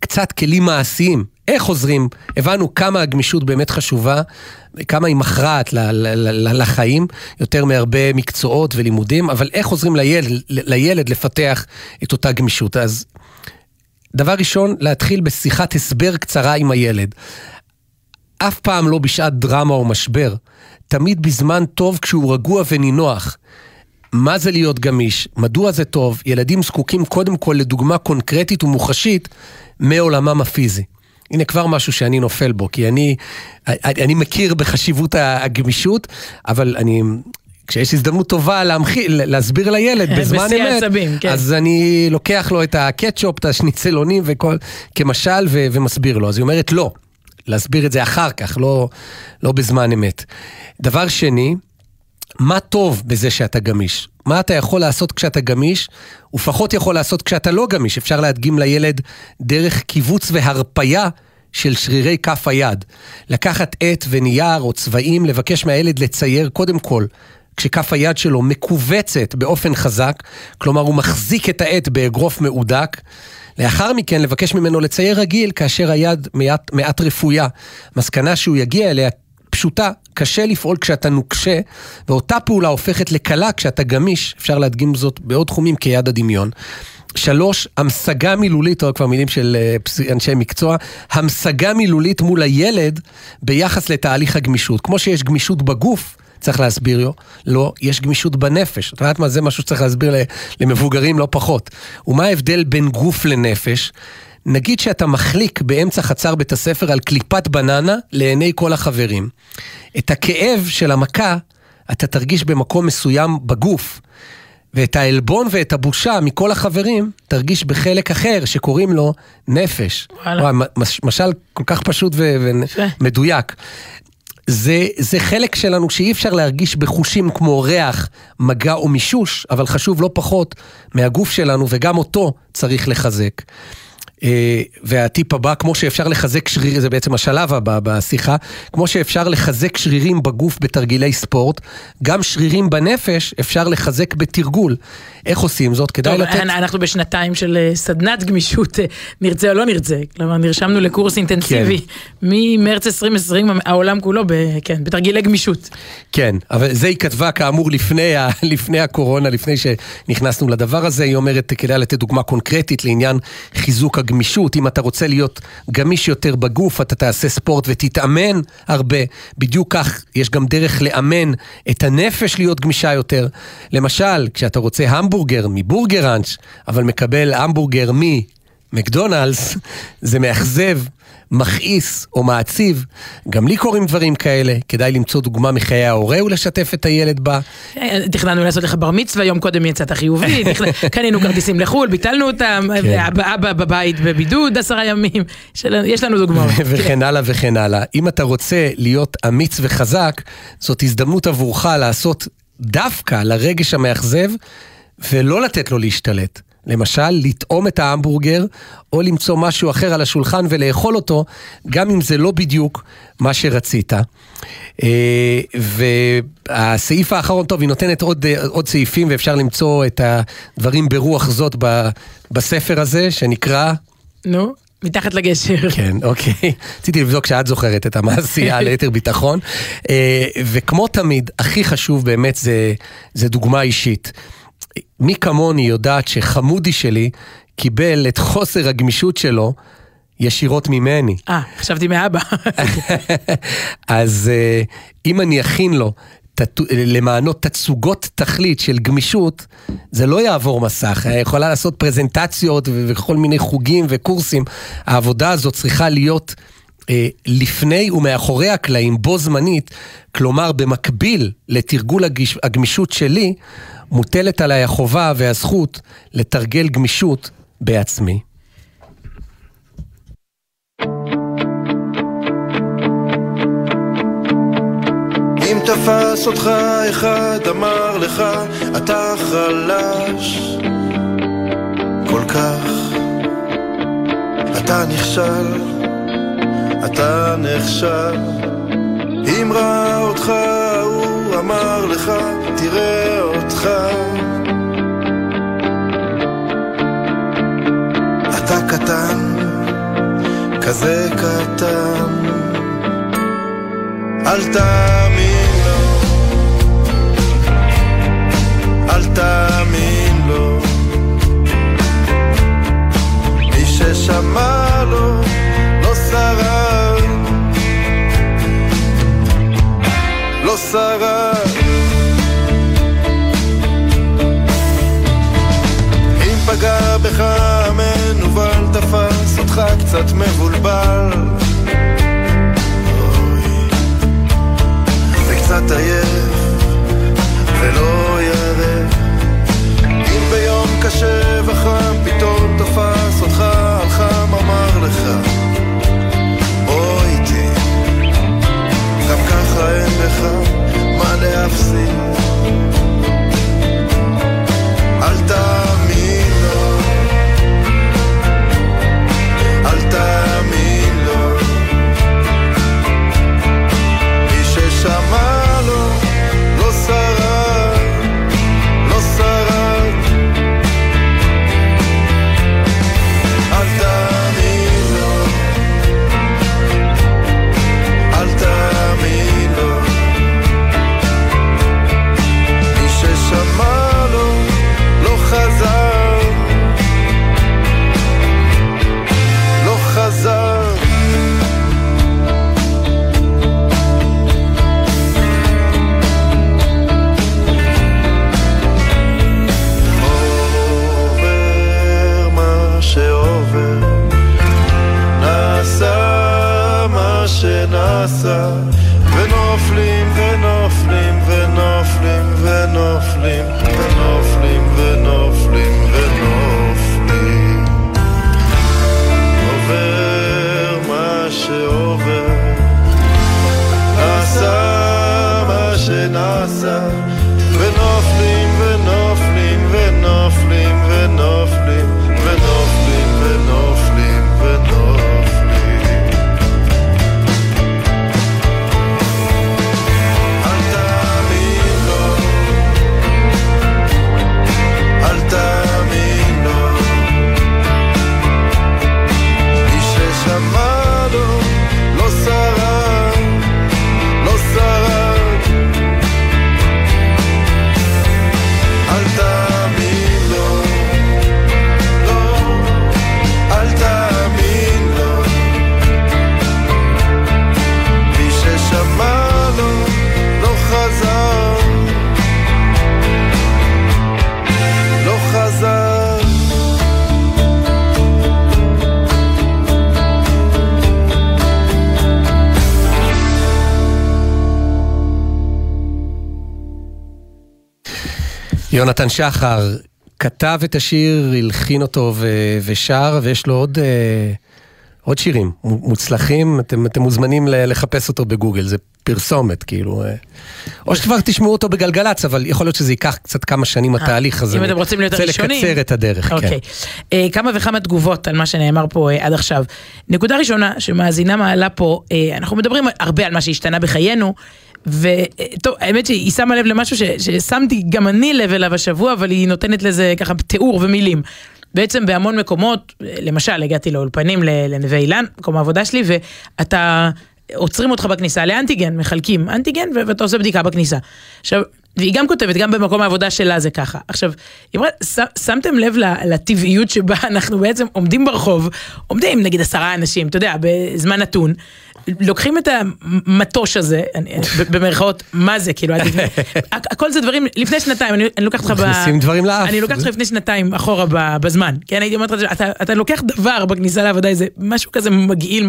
קצת כלים מעשיים, איך עוזרים, הבנו כמה הגמישות באמת חשובה, כמה היא מכרעת לחיים, יותר מהרבה מקצועות ולימודים, אבל איך עוזרים לילד, לילד לפתח את אותה גמישות. אז דבר ראשון, להתחיל בשיחת הסבר קצרה עם הילד. אף פעם לא בשעת דרמה או משבר, תמיד בזמן טוב כשהוא רגוע ונינוח. מה זה להיות גמיש? מדוע זה טוב? ילדים זקוקים קודם כל לדוגמה קונקרטית ומוחשית מעולמם הפיזי. הנה כבר משהו שאני נופל בו, כי אני, אני מכיר בחשיבות הגמישות, אבל אני, כשיש הזדמנות טובה להמחיא, להסביר לילד בזמן אמת, העצבים, כן. אז אני לוקח לו את הקטשופ, את השניצלונים וכל, כמשל ו, ומסביר לו. אז היא אומרת לא, להסביר את זה אחר כך, לא, לא בזמן אמת. דבר שני, מה טוב בזה שאתה גמיש? מה אתה יכול לעשות כשאתה גמיש, ופחות יכול לעשות כשאתה לא גמיש? אפשר להדגים לילד דרך קיבוץ והרפייה של שרירי כף היד. לקחת עט ונייר או צבעים, לבקש מהילד לצייר קודם כל. כשכף היד שלו מכווצת באופן חזק, כלומר הוא מחזיק את העט באגרוף מהודק, לאחר מכן לבקש ממנו לצייר רגיל כאשר היד מעט, מעט רפויה. מסקנה שהוא יגיע אליה פשוטה, קשה לפעול כשאתה נוקשה, ואותה פעולה הופכת לקלה כשאתה גמיש, אפשר להדגים זאת בעוד תחומים כיד הדמיון. שלוש, המשגה מילולית, או כבר מילים של אה, אנשי מקצוע, המשגה מילולית מול הילד ביחס לתהליך הגמישות. כמו שיש גמישות בגוף, צריך להסביר לו, לא, יש גמישות בנפש. את יודעת מה, זה משהו שצריך להסביר למבוגרים לא פחות. ומה ההבדל בין גוף לנפש? נגיד שאתה מחליק באמצע חצר בית הספר על קליפת בננה לעיני כל החברים. את הכאב של המכה אתה תרגיש במקום מסוים בגוף. ואת העלבון ואת הבושה מכל החברים תרגיש בחלק אחר שקוראים לו נפש. וואלה. משל כל כך פשוט. ומדויק. זה, זה חלק שלנו שאי אפשר להרגיש בחושים כמו ריח, מגע או מישוש, אבל חשוב לא פחות מהגוף שלנו, וגם אותו צריך לחזק. אה, והטיפ הבא, כמו שאפשר לחזק שרירים, זה בעצם השלב הבא בשיחה, כמו שאפשר לחזק שרירים בגוף בתרגילי ספורט, גם שרירים בנפש אפשר לחזק בתרגול. איך עושים זאת? כדאי טוב, לתת... אנ- אנחנו בשנתיים של אה, סדנת גמישות, אה, נרצה או לא נרצה. כלומר, נרשמנו לקורס אינטנסיבי. ממרץ 2020, העולם כולו, ב- כן, בתרגילי גמישות. כן, אבל זה היא כתבה כאמור לפני, ה, לפני הקורונה, לפני שנכנסנו לדבר הזה, היא אומרת, כדאי לתת דוגמה קונקרטית לעניין חיזוק הגמישות. אם אתה רוצה להיות גמיש יותר בגוף, אתה תעשה ספורט ותתאמן הרבה. בדיוק כך, יש גם דרך לאמן את הנפש להיות גמישה יותר. למשל, כשאתה רוצה המבורגר מבורגראנץ', אבל מקבל המבורגר ממקדונלדס, זה מאכזב. מכעיס או מעציב, גם לי קורים דברים כאלה, כדאי למצוא דוגמה מחיי ההורה ולשתף את הילד בה. תכננו לעשות לך בר מצווה, יום קודם יצאת חיובי, קנינו כרטיסים לחו"ל, ביטלנו אותם, כן. אבא בבית בבידוד עשרה ימים, יש לנו דוגמאות. וכן הלאה וכן הלאה. אם אתה רוצה להיות אמיץ וחזק, זאת הזדמנות עבורך לעשות דווקא לרגש המאכזב, ולא לתת לו להשתלט. למשל, לטעום את ההמבורגר, או למצוא משהו אחר על השולחן ולאכול אותו, גם אם זה לא בדיוק מה שרצית. אה, והסעיף האחרון, טוב, היא נותנת עוד, אה, עוד סעיפים, ואפשר למצוא את הדברים ברוח זאת בספר הזה, שנקרא... נו, מתחת לגשר. כן, אוקיי. רציתי לבדוק שאת זוכרת את המעשייה ליתר ביטחון. אה, וכמו תמיד, הכי חשוב באמת זה, זה דוגמה אישית. מי כמוני יודעת שחמודי שלי קיבל את חוסר הגמישות שלו ישירות ממני. אה, חשבתי מאבא. אז אה, אם אני אכין לו למענו תצוגות תכלית של גמישות, זה לא יעבור מסך. יכולה לעשות פרזנטציות וכל מיני חוגים וקורסים. העבודה הזאת צריכה להיות לפני ומאחורי הקלעים, בו זמנית, כלומר במקביל לתרגול הגיש, הגמישות שלי, מוטלת עליי החובה והזכות לתרגל גמישות בעצמי. אם תפס אותך אחד אמר לך אתה חלש כך, אתה נכשל, אתה נכשל. אם ראה אותך, הוא אמר לך, תראה אותך. אתה קטן, כזה קטן, אל תאמין לו, אל תאמין לו, מי ששמע לו לא שרד, שרד. אם פגע בך המנוול תפס אותך קצת מבולבל. אוי, וקצת עייף ולא ירא אם ביום קשה וחם פתאום תפס אותך על חם אמר לך בוא איתי גם ככה אין לך מה יונתן שחר כתב את השיר, הלחין אותו ו- ושר, ויש לו עוד, אה, עוד שירים מוצלחים, אתם, אתם מוזמנים לחפש אותו בגוגל, זה פרסומת, כאילו. אה. או שכבר תשמעו אותו בגלגלצ, אבל יכול להיות שזה ייקח קצת כמה שנים התהליך הזה. אם אתם רוצים להיות רוצה הראשונים. לקצר את הדרך, אוקיי. כן. אה, כמה וכמה תגובות על מה שנאמר פה אה, עד עכשיו. נקודה ראשונה שמאזינה מעלה פה, אה, אנחנו מדברים הרבה על מה שהשתנה בחיינו. וטוב, האמת שהיא שמה לב למשהו ש, ששמתי גם אני לב אליו השבוע, אבל היא נותנת לזה ככה תיאור ומילים. בעצם בהמון מקומות, למשל הגעתי לאולפנים לנווה אילן, מקום העבודה שלי, ואתה, עוצרים אותך בכניסה לאנטיגן, מחלקים אנטיגן ו- ואתה עושה בדיקה בכניסה. עכשיו, והיא גם כותבת, גם במקום העבודה שלה זה ככה. עכשיו, היא אומרת, "ש- שמתם לב לטבעיות שבה אנחנו בעצם עומדים ברחוב, עומדים נגיד עשרה אנשים, אתה יודע, בזמן נתון, לוקחים את המטוש הזה, אני- במרכאות, מה זה, כאילו, הכל זה דברים, לפני שנתיים, אני אני לוקחת אותך ב... מכניסים דברים לאף. אני לוקחת אותך לפני שנתיים אחורה ב- בזמן, כן, הייתי אומרת לך, אתה, אתה לוקח דבר בכניסה לעבודה, איזה משהו כזה מגעיל,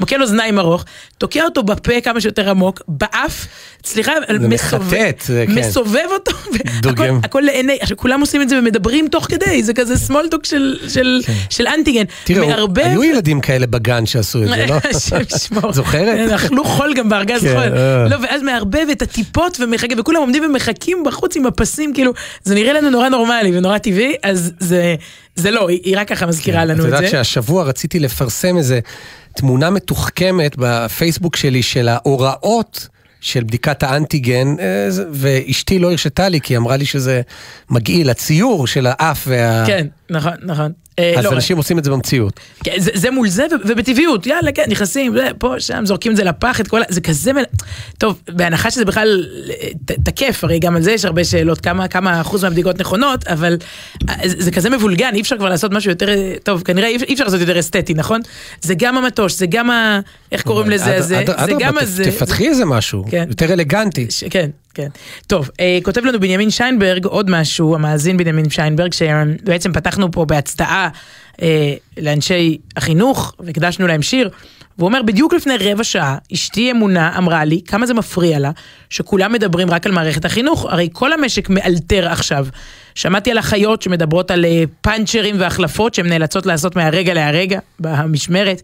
מקל, אוזניים ארוך, תוקע אותו בפה כמה שיותר עמוק, באף, סליחה, מסובב, כן. מסובב אותו. הכל, לעיני, עכשיו כולם עושים את זה ומדברים תוך כדי, זה כזה סמולטוק של, של, של אנטיגן, כן. מערבב, היו ילדים כאלה בגן שעשו את זה, לא? לא. זוכרת? אכלו חול גם בארגז כן, חול. אה. לא, ואז מערבב את הטיפות ומחכה, וכולם עומדים ומחכים בחוץ עם הפסים, כאילו, זה נראה לנו נורא נורמלי ונורא טבעי, אז זה, זה לא, היא, רק ככה מזכירה לנו כן, את את יודעת זה. שהשבוע רציתי לפרסם איזה תמונה מתוחכמת בפייסבוק שלי של ההוראות של בדיקת האנטיגן, אה, זה- ואשתי לא הרשתה לי, כי היא אמרה לי שזה מגעיל, הציור של האף וה... כן, נכון, נכון. אה, אז לא, אנשים עושים את זה במציאות. כן, זה, מול זה ובטבעיות, יאללה, כן, נכנסים, פה, שם, זורקים את זה לפח, את כל ה... זה כזה מל... טוב, בהנחה שזה בכלל אה, תקף, הרי גם על זה יש הרבה שאלות, כמה, אחוז מהבדיקות נכונות, אבל אה, זה, זה כזה מבולגן, אי אפשר כבר לעשות משהו יותר, אה, טוב, כנראה אי, אפשר לעשות יותר אסתטי, נכון? זה גם המטוש, זה גם ה... איך קוראים לזה, זה, גם הזה. תפתחי איזה משהו, כן. יותר אלגנטי. כן, כן. טוב, אה, כותב לנו בנימין שיינברג עוד משהו, המאזין בנימין שיינברג, שבעצם פתחנו פה בהצדעה אה, לאנשי החינוך, והקדשנו להם שיר, והוא אומר, בדיוק לפני רבע שעה, אשתי אמונה אמרה לי כמה זה מפריע לה, שכולם מדברים רק על מערכת החינוך, הרי כל המשק מאלתר עכשיו. שמעתי על אחיות שמדברות על אה, פאנצ'רים והחלפות שהן נאלצות לעשות מהרגע להרגע במשמרת.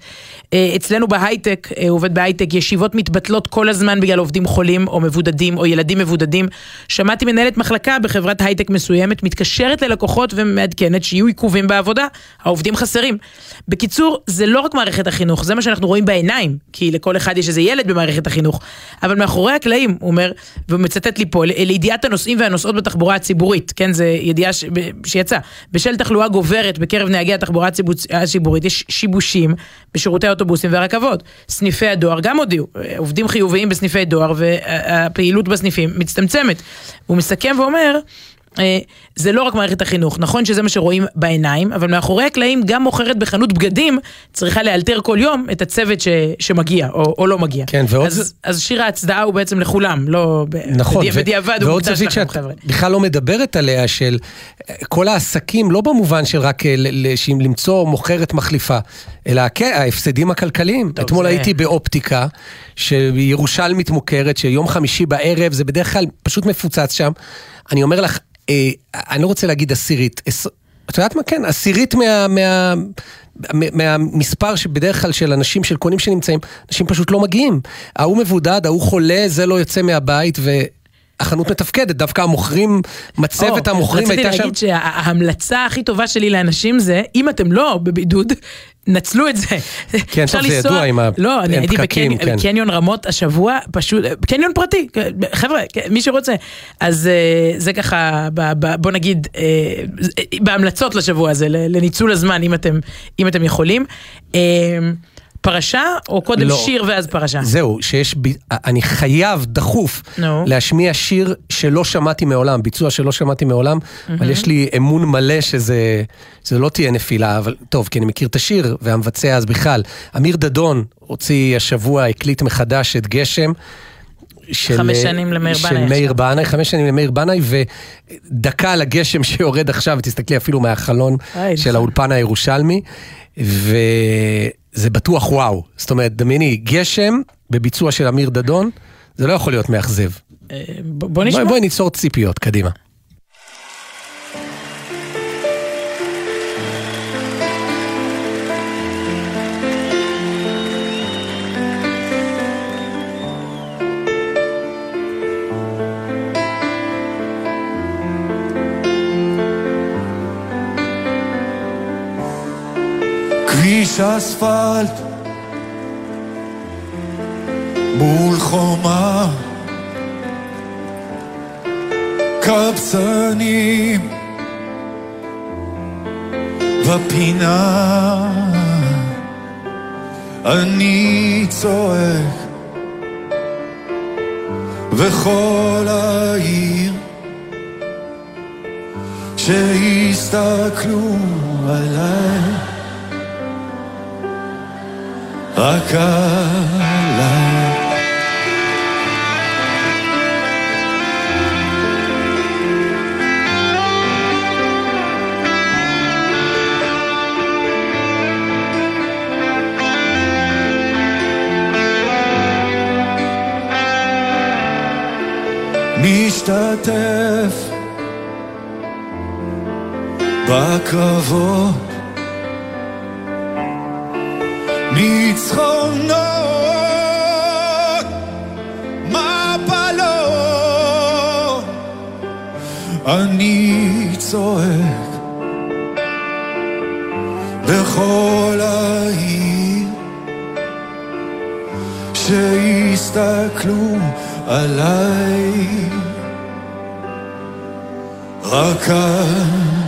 אה, אצלנו בהייטק, אה, עובד בהייטק, ישיבות מתבטלות כל הזמן בגלל עובדים חולים או מבודדים או ילדים מבודדים. שמעתי מנהלת מחלקה בחברת הייטק מסוימת מתקשרת ללקוחות ומעדכנת שיהיו עיכובים בעבודה, העובדים חסרים. בקיצור, זה לא רק מערכת החינוך, זה מה שאנחנו רואים בעיניים, כי לכל אחד יש איזה ילד במערכת החינוך, אבל מאחורי הקלעים, אומר, והוא מצטט לי פה, "ל- לידיעת הנוסעים והנוסעות בתחבורה הציבורית, כן, זה ידיעה ש... שיצאה, בשל תחלואה גוברת בקרב נהגי התחבורה הציבורית, יש שיבושים בשירותי האוטובוסים והרכבות. סניפי הדואר גם הודיעו, אה, עובדים חיוביים בסניפי דואר והפעילות בסניפים מצטמצמת. הוא מסכם ואומר, זה לא רק מערכת החינוך, נכון שזה מה שרואים בעיניים, אבל מאחורי הקלעים גם מוכרת בחנות בגדים צריכה לאלתר כל יום את הצוות ש, שמגיע או, או לא מגיע. כן, ועוד אז, זה- אז שיר ההצדעה הוא בעצם לכולם, לא נכון, בדי, ו- בדיעבד הוא ועוד מוקדש זווית לכם שאת חבר'ה. בכלל לא מדברת עליה, של אה, כל העסקים, לא במובן של רק אה, ל- ל- למצוא מוכרת מחליפה, אלא כן, ההפסדים הכלכליים. טוב, אתמול זה- הייתי באופטיקה, שירושלמית מוכרת, שיום חמישי בערב, זה בדרך כלל פשוט מפוצץ שם. אני אומר לך, אה, אני לא רוצה להגיד עשירית, עש- את יודעת מה? כן, עשירית מה... מה מה- מהמספר שבדרך כלל של אנשים, של קונים שנמצאים, אנשים פשוט לא מגיעים. ההוא מבודד, ההוא חולה, זה לא יוצא מהבית, והחנות מתפקדת. דווקא המוכרים, מצבת או, המוכרים הייתה שם... רציתי להגיד שההמלצה הכי טובה שלי לאנשים זה, אם אתם לא בבידוד, נצלו את זה. כן, טוב, זה ידוע עם ה- לא, אני הייתי בקניון- כן. בקניון רמות השבוע, פשוט, קניון פרטי, חבר'ה, כן, מי שרוצה. אז אה, זה ככה, ב- ב- בוא נגיד, אה, בהמלצות לשבוע הזה, לניצול הזמן, אם אתם, אם אתם יכולים. פרשה, או קודם לא. שיר ואז פרשה? זהו, שיש, ב... אני חייב, דחוף, נו. להשמיע שיר שלא שמעתי מעולם, ביצוע שלא שמעתי מעולם, אבל יש לי אמון מלא שזה זה לא תהיה נפילה, אבל טוב, כי אני מכיר את השיר, והמבצע אז בכלל. אמיר דדון הוציא השבוע, הקליט מחדש את גשם. של, חמש שנים למאיר של בנאי מאיר עכשיו. בנאי, חמש שנים למאיר בנאי, ודקה על הגשם שיורד עכשיו, תסתכלי אפילו מהחלון של נכון. האולפן הירושלמי, וזה בטוח וואו. זאת אומרת, דמייני, גשם בביצוע של אמיר דדון, זה לא יכול להיות מאכזב. אה, בוא נשמע. בואי, בואי ניצור ציפיות, קדימה. אספלט מול חומה. קבצנים. בפינה. אני צועק. וכל העיר. שהסתכלו עליי רק עליי. משתתף בקרבות ניצחונות, מפלות, אני צועק בכל העיר שיסתכלו עליי רק כאן.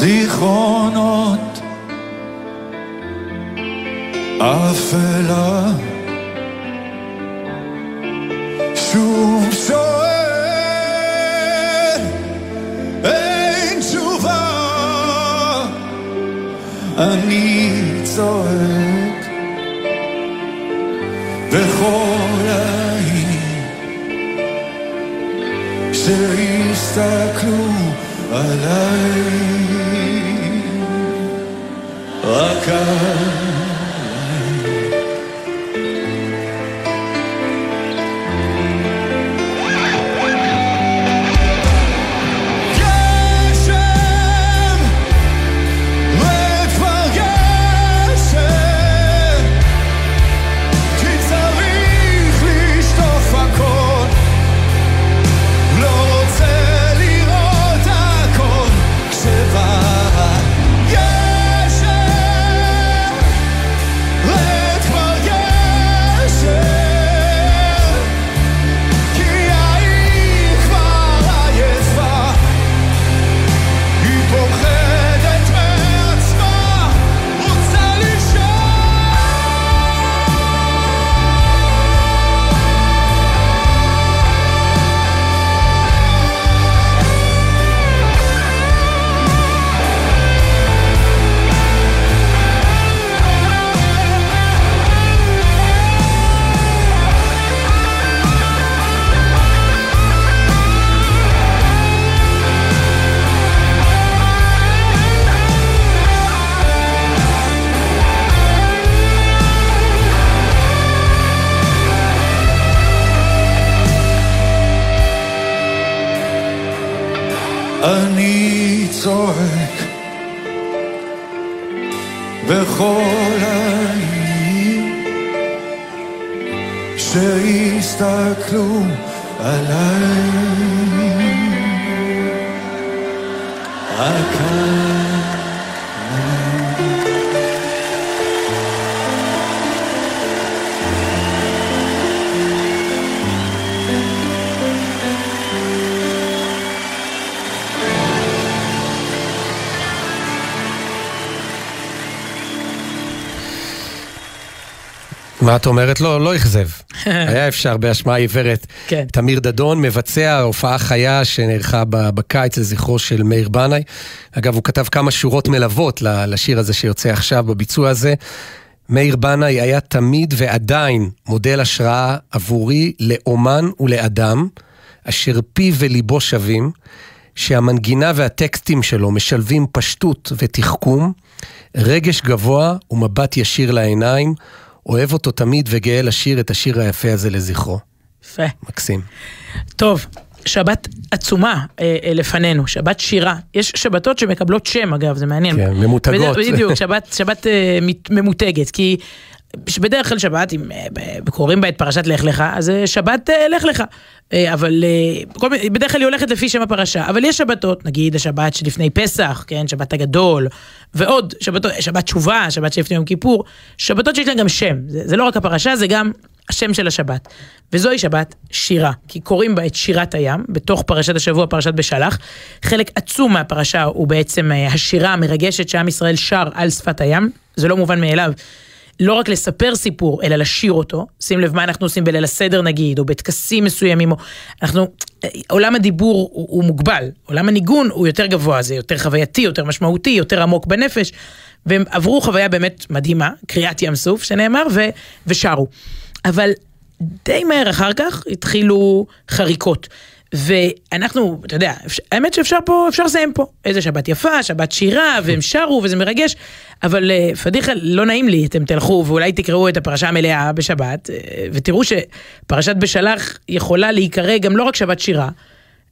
זיכרונות אפלה שוב שואל, אין תשובה. אני צועק בכל העיר שיסתכלו עליי. רק עליי מה את אומרת? לא, לא אכזב. היה אפשר בהשמעה עיוורת. כן. תמיר דדון מבצע הופעה חיה שנערכה בקיץ לזכרו של מאיר בנאי. אגב, הוא כתב כמה שורות מלוות לשיר הזה שיוצא עכשיו בביצוע הזה. מאיר בנאי היה תמיד ועדיין מודל השראה עבורי לאומן ולאדם, אשר פיו וליבו שווים, שהמנגינה והטקסטים שלו משלבים פשטות ותחכום, רגש גבוה ומבט ישיר לעיניים. אוהב אותו תמיד וגאה לשיר את השיר היפה הזה לזכרו. יפה. מקסים. טוב, שבת עצומה אה, אה, לפנינו, שבת שירה. יש שבתות שמקבלות שם, אגב, זה מעניין. כן, ממותגות. בדיוק, בדיוק, שבת, שבת אה, מת- ממותגת, כי בדרך כלל שבת, אם אה, קוראים בה את פרשת לך לך, אז אה, שבת לך לך. אבל כל בדרך כלל היא הולכת לפי שם הפרשה, אבל יש שבתות, נגיד השבת שלפני פסח, כן, שבת הגדול, ועוד שבתות, שבת תשובה, שבת שלפני יום כיפור, שבתות שיש להן גם שם, זה, זה לא רק הפרשה, זה גם השם של השבת. וזוהי שבת שירה, כי קוראים בה את שירת הים, בתוך פרשת השבוע, פרשת בשלח. חלק עצום מהפרשה הוא בעצם אה, השירה המרגשת שעם ישראל שר על שפת הים, זה לא מובן מאליו. לא רק לספר סיפור, אלא לשיר אותו. שים לב מה אנחנו עושים בליל הסדר נגיד, או בטקסים מסוימים, או... אנחנו... עולם הדיבור הוא, הוא מוגבל, עולם הניגון הוא יותר גבוה, זה יותר חווייתי, יותר משמעותי, יותר עמוק בנפש, והם עברו חוויה באמת מדהימה, קריאת ים סוף שנאמר, ו... ושרו. אבל די מהר אחר כך התחילו חריקות. ואנחנו, אתה יודע, האמת שאפשר פה, אפשר לסיים פה. איזה שבת יפה, שבת שירה, והם שרו, וזה מרגש, אבל אה, פדיחה, לא נעים לי, אתם תלכו ואולי תקראו את הפרשה המלאה בשבת, אה, ותראו שפרשת בשלח יכולה להיקרא גם לא רק שבת שירה,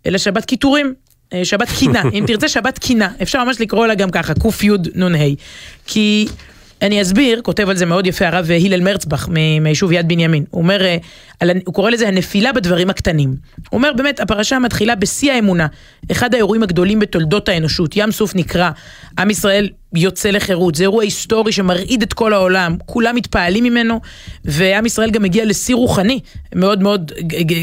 אלא שבת קיטורים. אה, שבת קינה, אם תרצה שבת קינה, אפשר ממש לקרוא לה גם ככה, קנ"ה. כי אני אסביר, כותב על זה מאוד יפה הרב הלל מרצבך מהיישוב יד בנימין. הוא אומר, אה, הוא קורא לזה הנפילה בדברים הקטנים. הוא אומר באמת, הפרשה מתחילה בשיא האמונה, אחד האירועים הגדולים בתולדות האנושות. ים סוף נקרא, עם ישראל יוצא לחירות, זה אירוע היסטורי שמרעיד את כל העולם, כולם מתפעלים ממנו, ועם ישראל גם מגיע לשיא רוחני מאוד מאוד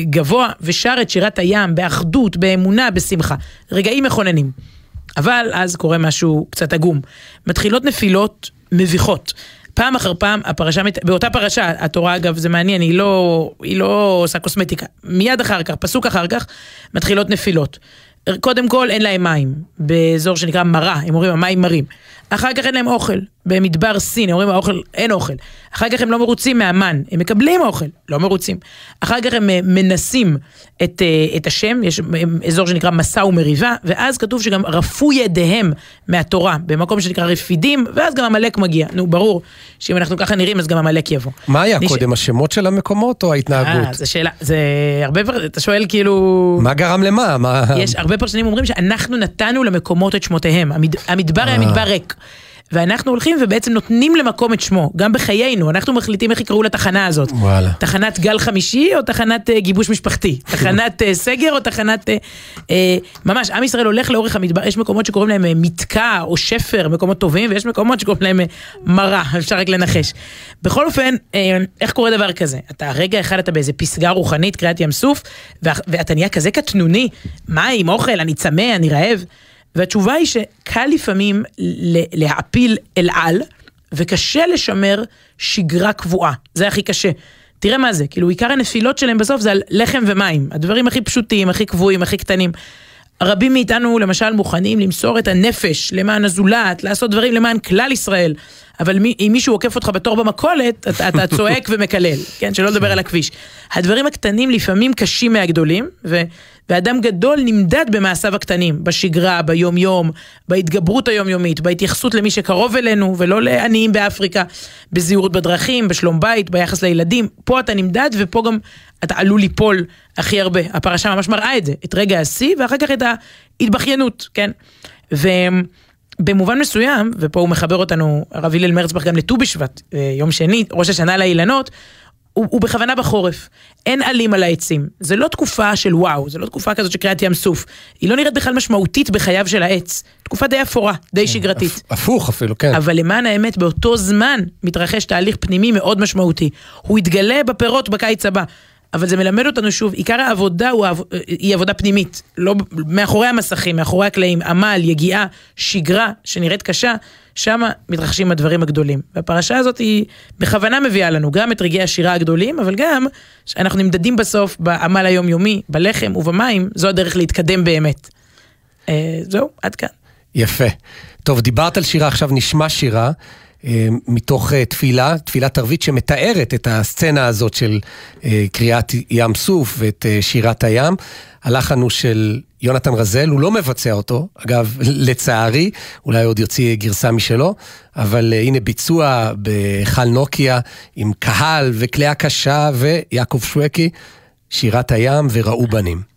גבוה, ושר את שירת הים באחדות, באמונה, בשמחה. רגעים מכוננים. אבל אז קורה משהו קצת עגום. מתחילות נפילות מביכות. פעם אחר פעם הפרשה, באותה פרשה, התורה אגב זה מעניין, היא לא, היא לא עושה קוסמטיקה. מיד אחר כך, פסוק אחר כך, מתחילות נפילות. קודם כל אין להם מים, באזור שנקרא מרה, הם אומרים המים מרים. אחר כך אין להם אוכל, במדבר סין, הם אומרים האוכל, אין אוכל. אחר כך הם לא מרוצים מהמן, הם מקבלים אוכל, לא מרוצים. אחר כך הם אה, מנסים את, אה, את השם, יש אזור שנקרא מסע ומריבה, ואז כתוב שגם רפו ידיהם מהתורה, במקום שנקרא רפידים, ואז גם עמלק מגיע. נו, ברור שאם אנחנו ככה נראים, אז גם עמלק יבוא. מה היה נש... קודם, השמות של המקומות או ההתנהגות? אה, זו שאלה, זה הרבה פעמים, אתה שואל כאילו... מה גרם למה? מה... יש הרבה פרשנים אומרים שאנחנו נתנו למקומות את שמותיהם, המד... המדבר היה מדבר ריק. ואנחנו הולכים ובעצם נותנים למקום את שמו, גם בחיינו, אנחנו מחליטים איך יקראו לתחנה הזאת. וואלה. תחנת גל חמישי או תחנת uh, גיבוש משפחתי? תחנת uh, סגר או תחנת... Uh, uh, ממש, עם ישראל הולך לאורך המדבר, יש מקומות שקוראים להם uh, מתקע או שפר, מקומות טובים, ויש מקומות שקוראים להם uh, מרה, אפשר רק לנחש. בכל אופן, uh, איך קורה דבר כזה? אתה רגע אחד אתה באיזה פסגה רוחנית, קריאת ים סוף, ואתה נהיה כזה קטנוני, מים, אוכל, אני צמא, אני רעב. והתשובה היא שקל לפעמים להעפיל אל על, וקשה לשמר שגרה קבועה. זה הכי קשה. תראה מה זה, כאילו עיקר הנפילות שלהם בסוף זה על לחם ומים, הדברים הכי פשוטים, הכי קבועים, הכי קטנים. רבים מאיתנו למשל מוכנים למסור את הנפש למען הזולת, לעשות דברים למען כלל ישראל, אבל מי, אם מישהו עוקף אותך בתור במכולת, אתה, אתה צועק ומקלל, כן? שלא לדבר על הכביש. הדברים הקטנים לפעמים קשים מהגדולים, ו, ואדם גדול נמדד במעשיו הקטנים, בשגרה, ביום-יום, בהתגברות היומיומית, בהתייחסות למי שקרוב אלינו, ולא לעניים באפריקה, בזהירות בדרכים, בשלום בית, ביחס לילדים. פה אתה נמדד, ופה גם אתה עלול ליפול הכי הרבה. הפרשה ממש מראה את זה, את רגע השיא, ואחר כך את ההתבכיינות, כן? ו... במובן מסוים, ופה הוא מחבר אותנו, הרב הלל מרצבך, גם לט"ו בשבט, אה, יום שני, ראש השנה לאילנות, הוא, הוא בכוונה בחורף. אין עלים על העצים. זה לא תקופה של וואו, זה לא תקופה כזאת של קריאת ים סוף. היא לא נראית בכלל משמעותית בחייו של העץ. תקופה די אפורה, די כן, שגרתית. הפוך אפילו, כן. אבל למען האמת, באותו זמן מתרחש תהליך פנימי מאוד משמעותי. הוא יתגלה בפירות בקיץ הבא. אבל זה מלמד אותנו שוב, עיקר העבודה הוא, היא עבודה פנימית, לא מאחורי המסכים, מאחורי הקלעים, עמל, יגיעה, שגרה שנראית קשה, שם מתרחשים הדברים הגדולים. והפרשה הזאת היא בכוונה מביאה לנו גם את רגעי השירה הגדולים, אבל גם שאנחנו נמדדים בסוף בעמל היומיומי, בלחם ובמים, זו הדרך להתקדם באמת. אה, זהו, עד כאן. יפה. טוב, דיברת על שירה, עכשיו נשמע שירה. אה, מתוך אה, תפילה, תפילת ערבית שמתארת את הסצנה הזאת של אה, קריאת ים סוף ואת שירת הים. הלחן הוא של יונתן רזל, הוא לא מבצע אותו, אגב, לצערי, אולי עוד יוציא גרסה משלו, אבל הנה ביצוע בהיכל נוקיה עם קהל וכלי הקשה ויעקב שווקי, שירת הים וראו בנים.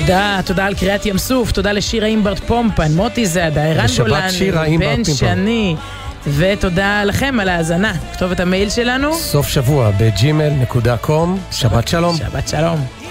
תודה, תודה על קריאת ים סוף, תודה לשירה אימברט פומפן, מוטי זאדה, ערן אימברט בן. שני, ותודה לכם על ההאזנה. כתובת המייל שלנו, סוף שבוע בג'ימל.קום, שבת שלום. שבת שלום.